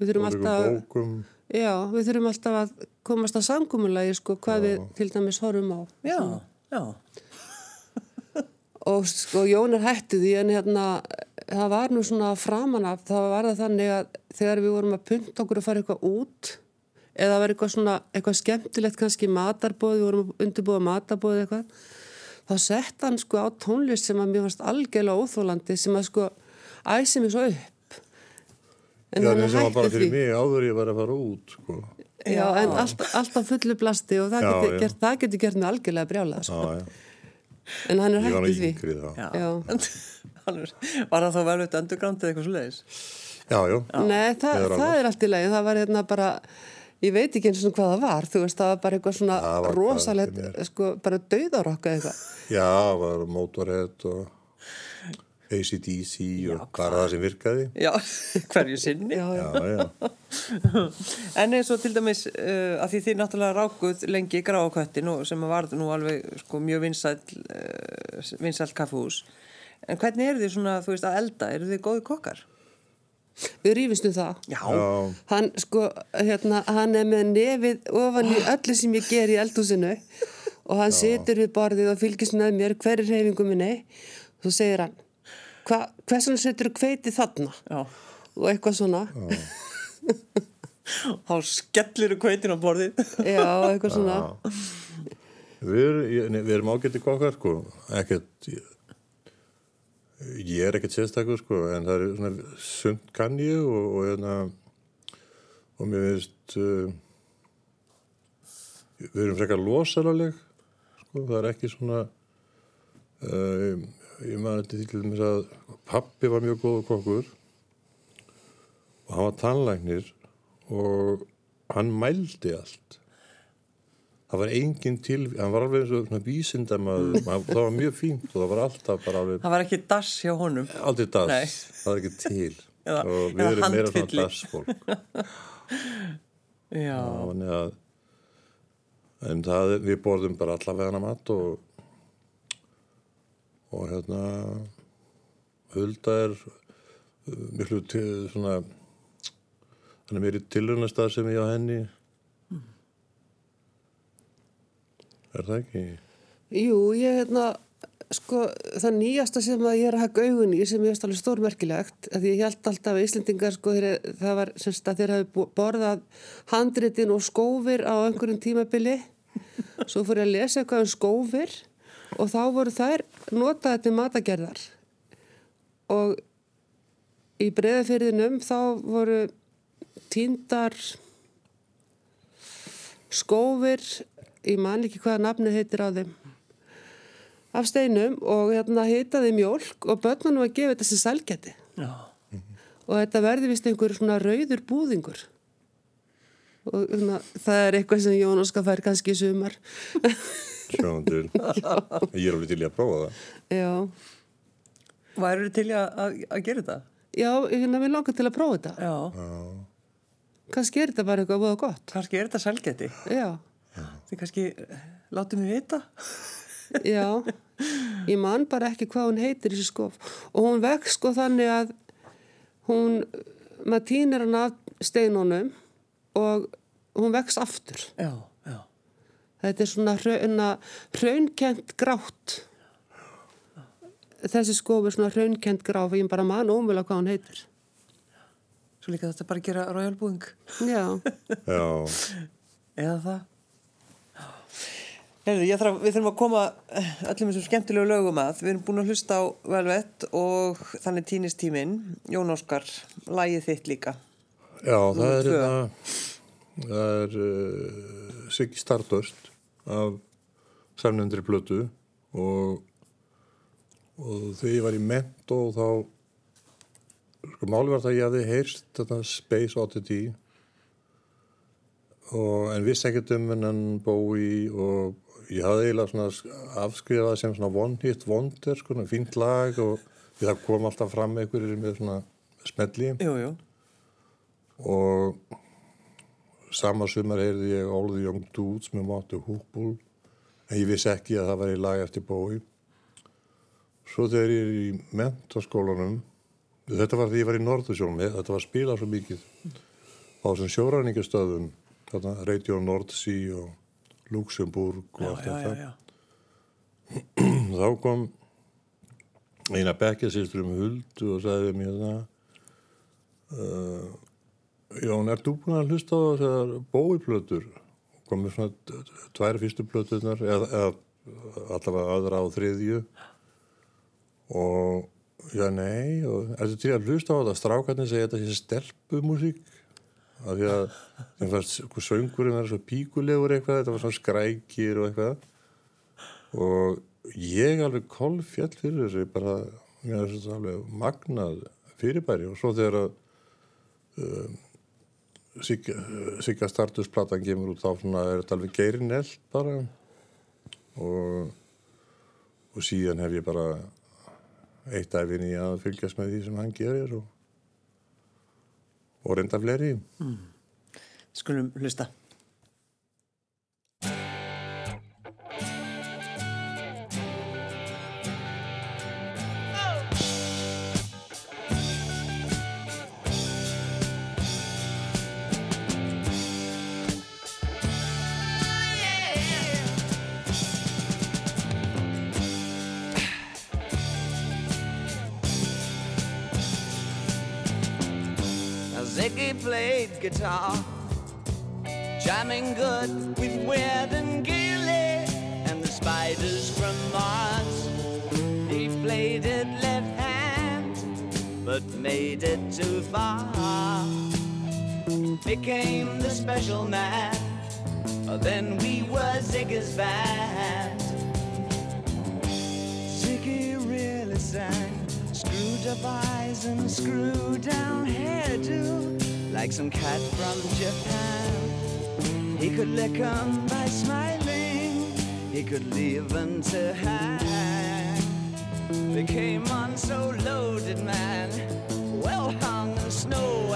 við þurfum ólíkum alltaf, bókum. já, við þurfum alltaf að komast að samkúmulagi, sko, hvað við til dæmis horfum á. Já, já. Og sko, Jón er hættið því, en hérna, það var nú svona framan af, það var það þannig að þegar við vorum að punta okkur að fara eitthvað út, eða var eitthvað svona, eitthvað skemmtilegt kannski matarbóð, við vorum að undirbúa matarbóð eitthvað, þá sett hann sko á tónlist sem að mér fannst algjörlega óþólandi sem að sko æsi mig svo upp. En Já, hann það sem var bara hætti fyrir því. mig áður ég var að fara út, sko. Já, en alltaf, alltaf fullu blasti og það Já, getur já. gert, það gert mig algjörlega brjálað, sko. Já, já. En hann er hættið því. yngri þá. Já. Já. <laughs> Er- var það þá velveit underground eða eitthvað svo leiðis? Já, já. Nei, það, það annars. er allt í lagi, það var hérna bara, ég veit ekki eins og hvað það var, þú veist, það var bara eitthvað svona Það rosalegt, sko, bara dauðarokka eitthvað. <laughs> Já, var Motorhead og ACDC og bara það sem virkaði. Já, <laughs> hverju sinni. Já, já. Já, já. <laughs> En eins og til dæmis uh, að því þið náttúrulega rákuð lengi í gráaköttin og sem var nú alveg sko, mjög vinsæll uh, vinsæll kaffehús. En hvernig eru þið svona, þú veist, að elda? Eru þið góði kokkar? Við rífist um það. Já. Já, Hann, sko, hérna, hann er með nefið ofan í öllu sem ég ger í eldhúsinu og hann situr við borðið og fylgist með mér hverju reyfingu minni og svo segir hann, Hva, hversan setur þú kveiti þarna? Já. Og eitthvað svona. <laughs> Þá skellir þú kveitin á borðið. Já, eitthvað svona. við, erum- við erum ágætti kokkar, sko. Ekkert, ég, ég er ekkert sérstakur, sko, en það er svona sund kann ég og, og hérna, og mér finnst, uh, við erum frekar losalaleg, sko, það er ekki svona, uh, ég maður þetta til dæmis að pappi var mjög góður kokkur og hann var tannlæknir og hann mældi allt. Það var engin til, hann var alveg eins og svona vísindamaður, hann- það var mjög fínt og það var alltaf bara alveg, Það var ekki dass hjá honum. aldrei dass, Nei. það var ekki til Eða- og við erum meira svona dassfólk. <laughs> Já. Þannig að, en það, við borðum bara allavega hana mat og, og hérna, Hulda er uh, miklu til, svona hann er meiri tilrunastað sem ég á henni er það ekki? Jú, ég hérna, sko, það nýjasta sem að ég er að haka augun í sem ég veist alveg stórmerkilegt, að ég held alltaf að Íslendingar, sko, þeir, það var semst að þeir hafi borðað handritin og skófir á einhverjum tímabili, svo fór ég að lesa eitthvað um skófir og þá voru þær notaði til matagerðar og í breðafyrðinum þá voru tíndar skófir, ég man ekki hvaða nafni heitir á þeim, af steinum og hérna hitaði mjólk og börnunum að gefa þetta sem sælgæti. Já. Og þetta verði vist einhver svona rauður búðingur. Og hérna, það er eitthvað sem Jón Óskar fær kannski í sumar. Til. <laughs> Ég er alveg til í að prófa það. Já, Værið til í að, að, gera þetta? já, hérna við langar til að prófa þetta. Já. Kannski er þetta bara eitthvað búið gott. Kannski er þetta selgeti. Já, Þið kannski eh, látum við vita. já. Ég man bara ekki hvað hún heitir þessi skof. Og hún vex sko þannig að hún, maður týnir hann af steinunum og hún vex aftur. Já, já. Þetta er svona hrauna, hraunkent grátt. Þessi skof er svona hraunkent grátt, ég bara man ómjöla hvað hún heitir. Svo líka þetta bara að gera royal búing. Já, <laughs> Já, Eða það. Heyrðu, þarf, við þurfum að koma eh, öllum þessum skemmtilegu lögum að. Við erum búin að hlusta á velvett og þannig týnist tíminn. Jón Óskar, lagið þitt líka. já það er tvö. þetta, það er uh, Siggi Stardust af samnendri plötu og, og þegar ég var í mentó þá sko máli var það að ég hafði heyrst þetta Space Oddity og, en vissi ekkert um hennan Bowie og ég hafði eiginlega afskrifað sem svona one hit wonder sko, fínt lag og það kom alltaf fram einhverjir með svona smelli Jú, jú. og sama sumar heyrði ég All the Young Dudes með Máttu Húkbúl en ég vissi ekki að það var í lag eftir Bowie svo þegar ég er í mentaskólanum þetta var því ég var í Norðursjónum þetta var spilað svo mikið á þessum sjóræningastöðum þarna Radio Nordsea og Luxemburg og allt já, þetta. já, já. <clears throat> þá kom eina bekkjasýstur um huldu og sagði mér það uh, Jón, er þú búin að hlusta á þessar bóiplötur komið svona tvær fyrstu plötunar eða, eða allavega aðra á þriðju. Og já nei og er þetta til að hlusta á þetta? Strákarnir segja þetta sé stelpumúsík af því að þeim fannst sko, söngurinn var svo píkulegur eitthvað þetta var svona skrækir og eitthvað. Og ég alveg kolfjall fyrir þessu bara, mér er þetta alveg magnað fyrirbæri. Og svo þegar að um, Sigga, Stardust-platan kemur út þá svona er þetta alveg geirinell bara. Og, og síðan hef ég bara eitt æfin í að fylgjast með því sem hann gerir og, og reynda fleiri Skulum hlusta. Played guitar, jamming good with Weird and Gilly and the spiders from Mars. He played it left hand, but made it too far. Became the special man. Oh, then we were Ziggy's band. Ziggy really sang. Screwed up eyes and screwed down hairdo, like some cat from Japan. He could lick 'em by smiling, he could leave 'em to hang. They came on so loaded, man, well hung in snow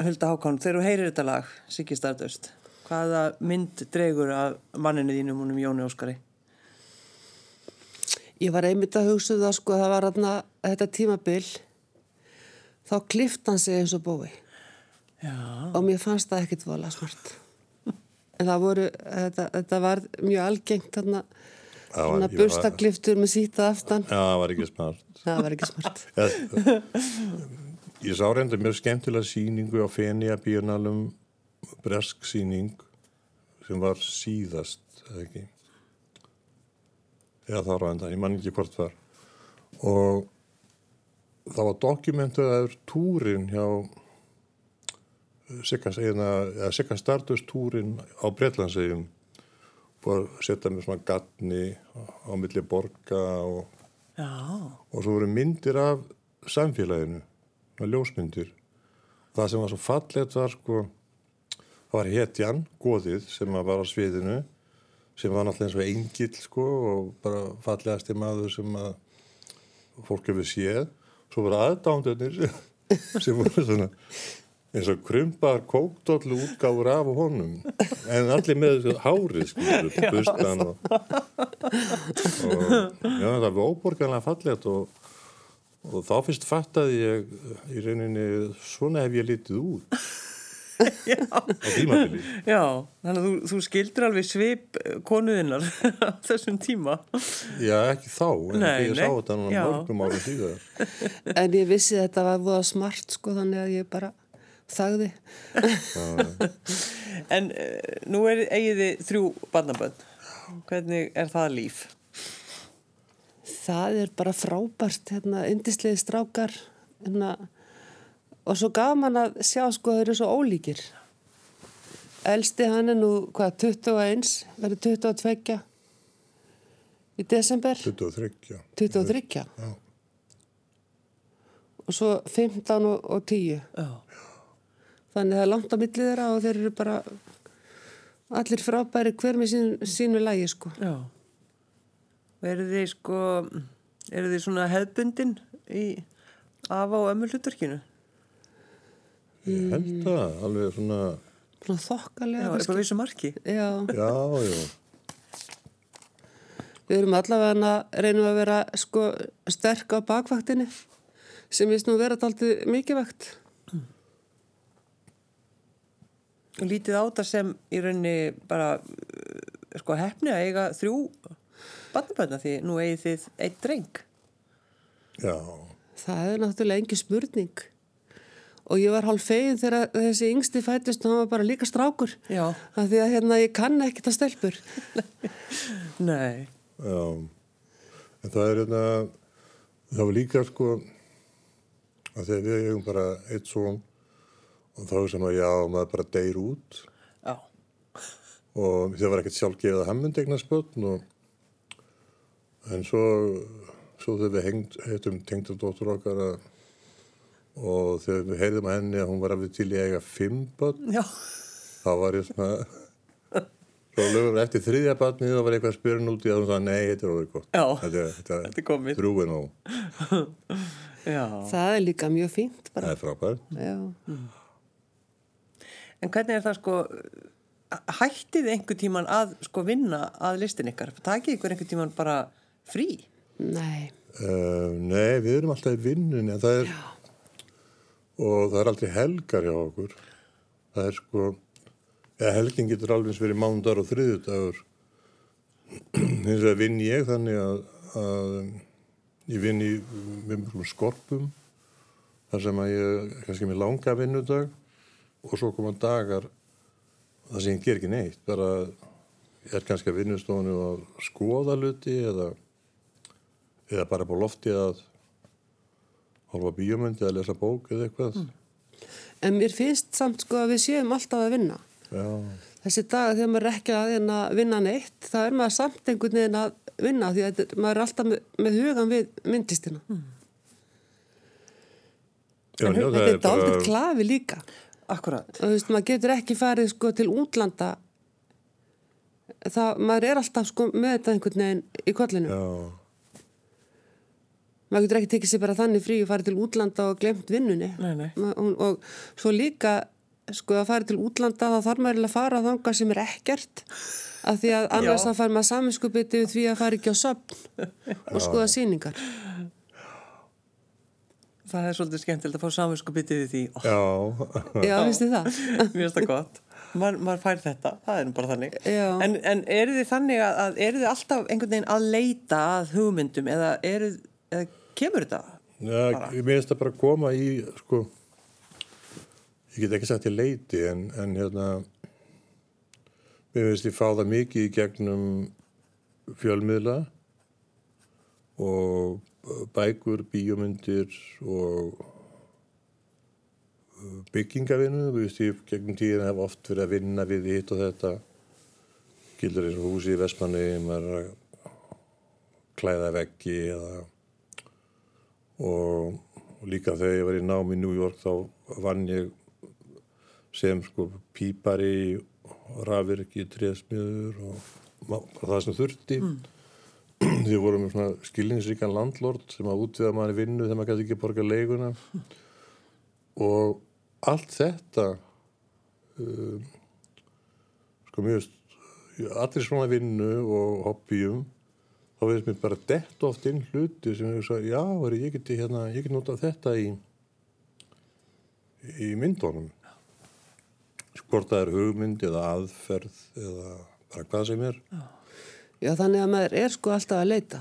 Hulda Hákon, þegar þú heyrir þetta lag, Siggi Stardust, hvaða mynd dregur af manninu þínum húnum Jóni Óskari? Ég var einmitt að hugsa um það sko, það var aðna þetta tímabil, þá klift hann sig eins og bói Já. og mér fannst það ekkit vola smart. <laughs> En það voru, þetta, þetta var mjög algengt þarna, svona burstakliftur með sýta aftan. Já, það var ekki smart. Það var ekki smart. <laughs> <laughs> Ég, sá reynda mjög skemmtilega síningu á Fenja bíunalum bresk síning sem var síðast, eða ekki? Eða þá rænda, ég man ekki hvort var. Og það var dokumentuðaður túrin hjá Sigga eða Sigga Stardust túrin á Breitlandsegjum búið að setja með svona gatni á milli borga og og svo voru myndir af samfélaginu, svona ljósmyndir. Það sem var svo fallegt var sko, var hetjan, goðið sem var á sviðinu, sem var náttúrulega eins og engill sko og bara fallegasti maður sem að fólk hefur séð. Svo voru aðdándunir <laughs> sem voru svona eins og krumpaðar kókdóllu útgáfur af honum en allir með þessu hárið skilur, bustan og, og já, það var óborganlega fallegt og, og þá fyrst fattaði ég í rauninni svona hef ég litið út <laughs> á tímabili Já, þannig að þú, þú skildur alveg svip konuðinnar <laughs> á þessum tíma. já, ekki þá, en Nei, ég nei, sá þetta núna já. mörgum árum síðar <laughs> En ég vissi þetta var voða smart sko, þannig að ég bara þagði. En uh, nú er eigið þið þrjú barnabönd. Hvernig er það líf? Það er bara frábært, hérna, indislegi strákar, hérna, og svo gaman að sjá, sko, þeir eru svo ólíkir. Elsti hann er nú, hvað, 21, verður 22 í desember, 23, já 23. Já. Og svo 15 og, og 10. Já. Þannig það er langt á millið þeirra og þeir eru bara allir frábæri hver með sín, sínu lægi, sko. Já. Eru þið sko, eru þið svona hefðbundin í afa og ömmu hlutverkinu? ég held það, alveg svona Svona Já, þokkalega. eitthvað vissu marki. Já. já, já Við erum allavega að reynum að vera sko sterk á bakvaktinni sem við nú vera taldið mikilvægt. Og lítið á þetta sem í rauninni bara sko hefni að eiga þrjú barnabönda því nú eigið þið einn dreng. já, Það er náttúrulega engi spurning. Og ég var hálf fegin þegar þessi yngsti fættist og hann var bara líka strákur. Já. Af því að hérna ég kann ekkert að stelpur. <laughs> Nei. Já, en það er hérna, það var líka sko að þegar við hefum bara eitt són og þá sem að já, maður bara deyr út Já. og það var ekkert sjálfgefið að hann myndi eignast börn og en svo svo þegar við hengt, heitum tengdadóttur okkar að, og þegar við heyrðum að henni að hún var alveg til í að eiga fimm börn Já. þá var ég svona svo lögum við eftir þriðja barnið þá var eitthvað að spyrja út í að hún sagði nei, þetta er orðið gott Já. þetta, þetta, Þetta er komið. drúin og <laughs> Já. Það er líka mjög fínt það bara. er frábært Já. En hvernig er það sko, hættið einhver tíman að sko vinna að listin ykkar? Takið ykkur einhver tíman bara frí? Nei. Uh, nei, við erum alltaf í vinnunni en það er og það er aldrei helgar hjá okkur það er sko eða helgin getur alveg eins verið mándar og þriðudagur <clears throat> hins vegar vinn ég þannig að, að ég vinn í með mjög skorpum þar sem að ég kannski með langa vinnudag og svo koma dagar þar sem ég ger ekki neitt bara er kannski að vinnustofinu að skoða luti eða eða bara på lofti að horfa bíómyndi eða lesa bók eða eitthvað. En mér finnst samt sko að við séum alltaf að vinna. Já, Þessi dag þegar maður er ekki að vinna neitt, þá er maður samt einhvern veginn að vinna því að þetta- maður er alltaf með, með hugan við myndlistina. já, En já þetta er dálítið klafi líka. Akkurat. Þú veist, maður getur ekki farið sko til útlanda. Það, maður er alltaf sko með þetta einhvern veginn í kollinu. Já, maður getur ekki tekið sér bara þannig frí og farið til útlanda og glemt vinnunni Nei, nei. Og, og svo líka sko að fara til útlanda þá þarf maður að fara þangað sem er ekkert af því að annars þá fær maður saminskupið því að fara ekki á söpn <laughs> og skoða sýningar Það er svolítið skemmtilegt að fá saminsku bitið í því. Ó, já, <laughs> já, finnst þið það? Mér finnst það gott. Man, maður fær þetta, það er nú bara þannig. Já. En, en eru þið þannig að, að eru þið alltaf einhvern veginn að leita að hugmyndum eða, eru, eða kemur þetta? já ég minnst að bara koma í, sko, ég get ekki sagt til leiti en, en hérna, mér finnst ég fá það mikið í gegnum fjölmiðla og bækur, bíómyndir og uh, byggingavinnu, þú veist ég gegnum tíðin hef oft verið að vinna við hitt og þetta gildur eins og húsi í Vestmanni maður er að klæða veggi eða og, og líka þegar ég var í nám í New York þá vann ég sem sko pípari og rafirki, trésmiður og bara það sem þurfti. <clears throat> Því vorum við svona skilningsríkan landlord sem að útviða manni vinnu þegar maður gæti ekki borga leiguna. <laughs> Og allt þetta um, sko mjög allir svona vinnu og hobbyum þá veist mér bara dett oft inn hluti sem ég sagði, já, er, ég geti hérna, ég geti notað þetta í í myndunum. Hvort það er hugmynd eða aðferð eða bara hvað sem er. Já, þannig að maður er sko alltaf að leita.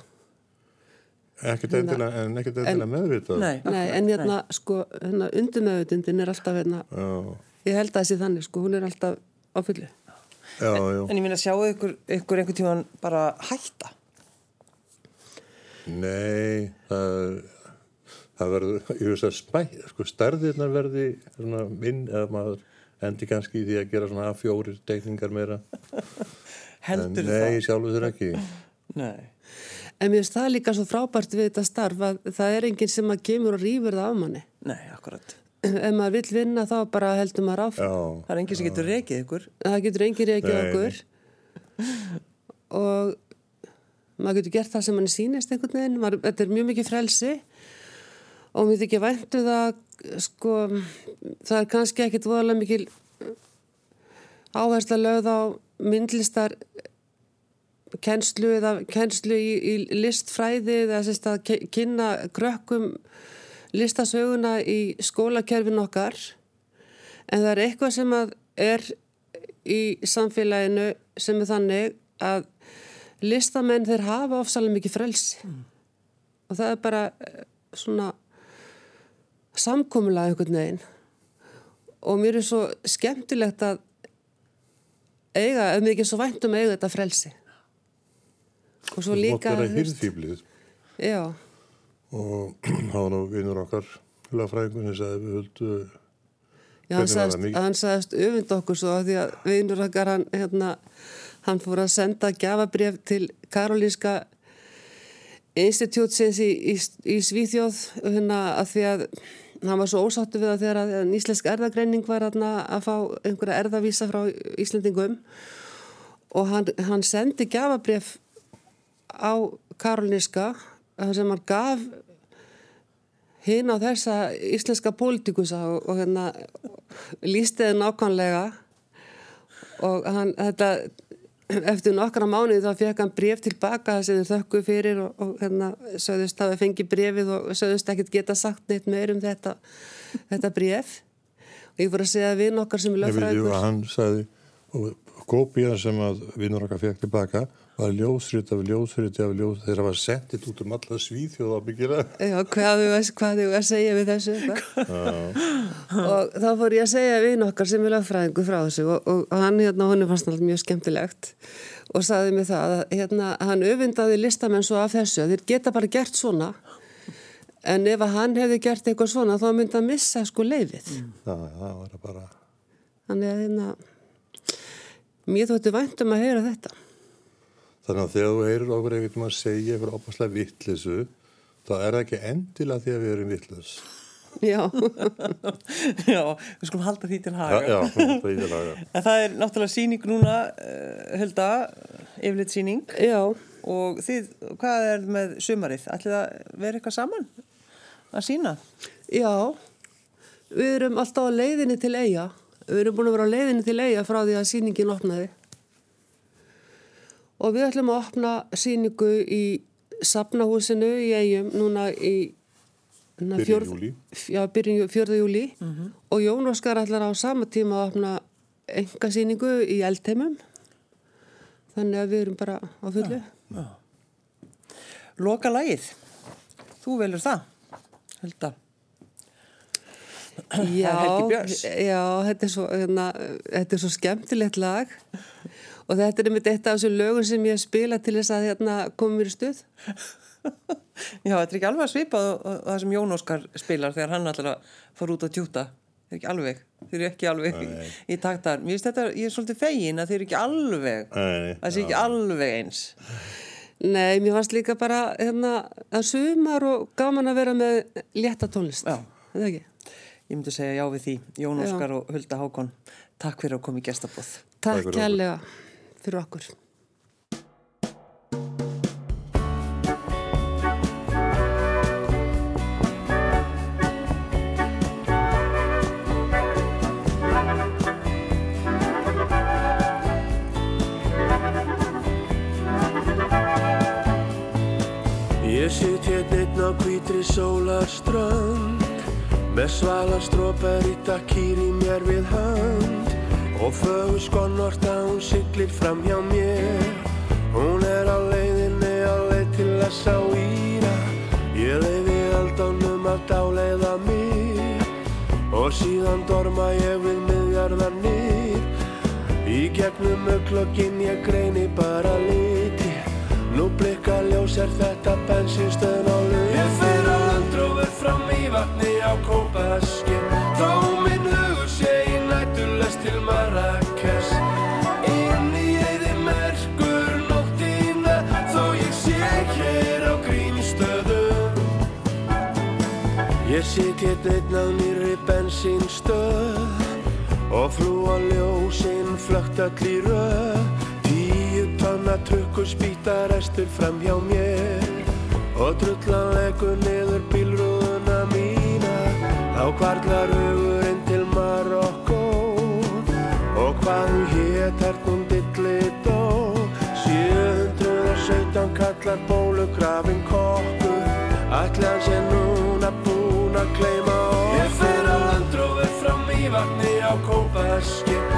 Ekkert endilega, en ekkert endilega meðvitað. Nei, Nei, en hérna, sko, hérna undirmeðutundin er alltaf hérna, já, ég held að þessi þannig, sko, hún er alltaf á fullu. já, já. En ég minna að sjáu ykkur, ykkur einhvern tíman bara hætta. Nei, það, það verður, ég veist að spæ, sko, stærðirnar verði svona minn, eða maður endi kannski í því að gera svona A4 teikningar meira. <laughs> En Heldur nei, það? sjálfur þurr ekki. Nei. En mér finnst það líka svo frábært við þetta starf að það er enginn sem að kemur og rýfur það af manni. Nei, akkurat. Ef maður vill vinna þá bara heldur maður áfram. Já, Það er enginn sem getur rekið ykkur. Það getur enginn reykið Nei, okkur <laughs> og maður getur gert það sem manni sýnist einhvern veginn. Maður, þetta er mjög mikið frelsi og mér þykir væntu það, sko, það er kannski ekkit voðalega mikil áhersla lögð á myndlistar kennslu eða kennslu í, í listfræði eða sérst að kynna krökkum listasöguna í skólakerfin okkar en það er eitthvað sem að er í samfélaginu sem er þannig að listamenn þeir hafa ofsalega mikið frelsi. Og það er bara eh, svona samkomulega einhvern veginn. Og mér er svo skemmtilegt að eiga, ef mér ekki er svo vænt um að eiga þetta frelsi. Og svo líka veist, hýrðfýblið já, og <clears throat> það var nú vinnur okkar lagfræðingun sem sagði við höldu Já, hann það sagðist, hann öfund okkur svo af því að vinur okkar hann, hérna, hann fór að senda gjafabref til Karolínska Institutsins í, í, í Svíþjóð hérna að því að hann var svo ósáttu við að þegar að nýslensk erðagreining var að fá einhverja erðavísa frá Íslendingum. Og hann, hann sendi gjafabref á Karolínska sem hann gaf hinn á þessa íslenska pólitikusa og, og hérna lísti þið nákvæmlega. Og hann, þetta eftir nokkra mánuði þá fekk hann bref tilbaka sem þau þökku fyrir og, og hérna sögðust hafa fengið brefið og sögðust ekkert geta sagt neitt meir um þetta þetta bref og ég voru að segja að við nokkar sem er að hann sagði og kópían sem að vinnur okkar fekk tilbaka var ljósrýtt af ljósrýtt af ljósrýtt þegar það var sendit út um alla svíþjóð að byggja Já, hvað hvað þú að segja við þessu og þá fór ég að segja við nokkar sem er lögfræðingu frá þessu og, og, og hann hérna, hann fannst alltaf mjög skemmtilegt og saði mig það að hérna, hann öfundaði listamenn svo af þessu að þeir geta bara gert svona en ef að hann hefði gert eitthvað svona þá myndi hann missa sko leifið Það, það var bara þannig að hérna mér þótti væntum að heyra þetta Þannig að þegar þú heyrir okkur einhvern veginn að segja eitthvað opaslega vittlisu, þá er það ekki endilega því að við erum vittlis. <laughs> Já, Já, við skulum halda því til Já, haga. já, það er í laga. <laughs> En það er náttúrulega síning núna, uh, Hulda, yfirleitt síning já og þið, hvað er með sumarið? Ætlið að vera eitthvað saman að sína? Já, við erum alltaf á leiðinni til eiga. Við erum búin að vera á leiðinni til eiga frá því að síningin opnaði. Og við ætlum að opna síningu í Safnahúsinu í eigum núna í na, Byrjun fjórð- júlí. Já, byrjun fjörða júli. Og Jón Óskar ætlar á sama tíma að opna enga síningu í eldheimum. Þannig að við erum bara á fullu. Loka lagið. Þú velur það, Hulda. <clears throat> Já, Helgi Björns. já þetta, er svo, hérna, þetta er svo skemmtilegt lag og þetta er einmitt eitt af þessum lögum sem ég spila til þess að hérna, koma mér í stuð. <laughs> Já, þetta er ekki alveg að svipað og, og það sem Jón Óskar spilar þegar hann að fara út að tjúta. Þeir eru ekki alveg, þeir eru ekki alveg í, í taktar. Mér finnst þetta, ég er svolítið fegin að þeir eru ekki alveg, það sé ekki alveg eins. Nei, mér fannst líka bara hérna, að sumar og gaman að vera með létta tónlist. Já. Er Það ekki? Ég myndi segja já við því, Jón Já. Óskar og Hulda Hákon. Takk fyrir að koma í gestabóð. Takk okkur. kærlega fyrir okkur. Gegnum Og frúa ljósinn flögt öll í röð. Tíu tonna trukkur spýta restur fram hjá mér. Og drullan leggur niður bílrúðuna mína. Þá kvarlar hugurinn til Marokko Og hvað hún hét er hún dilli dó. 717 kallar bólugrafin kokkur. Ætli hann sé basket.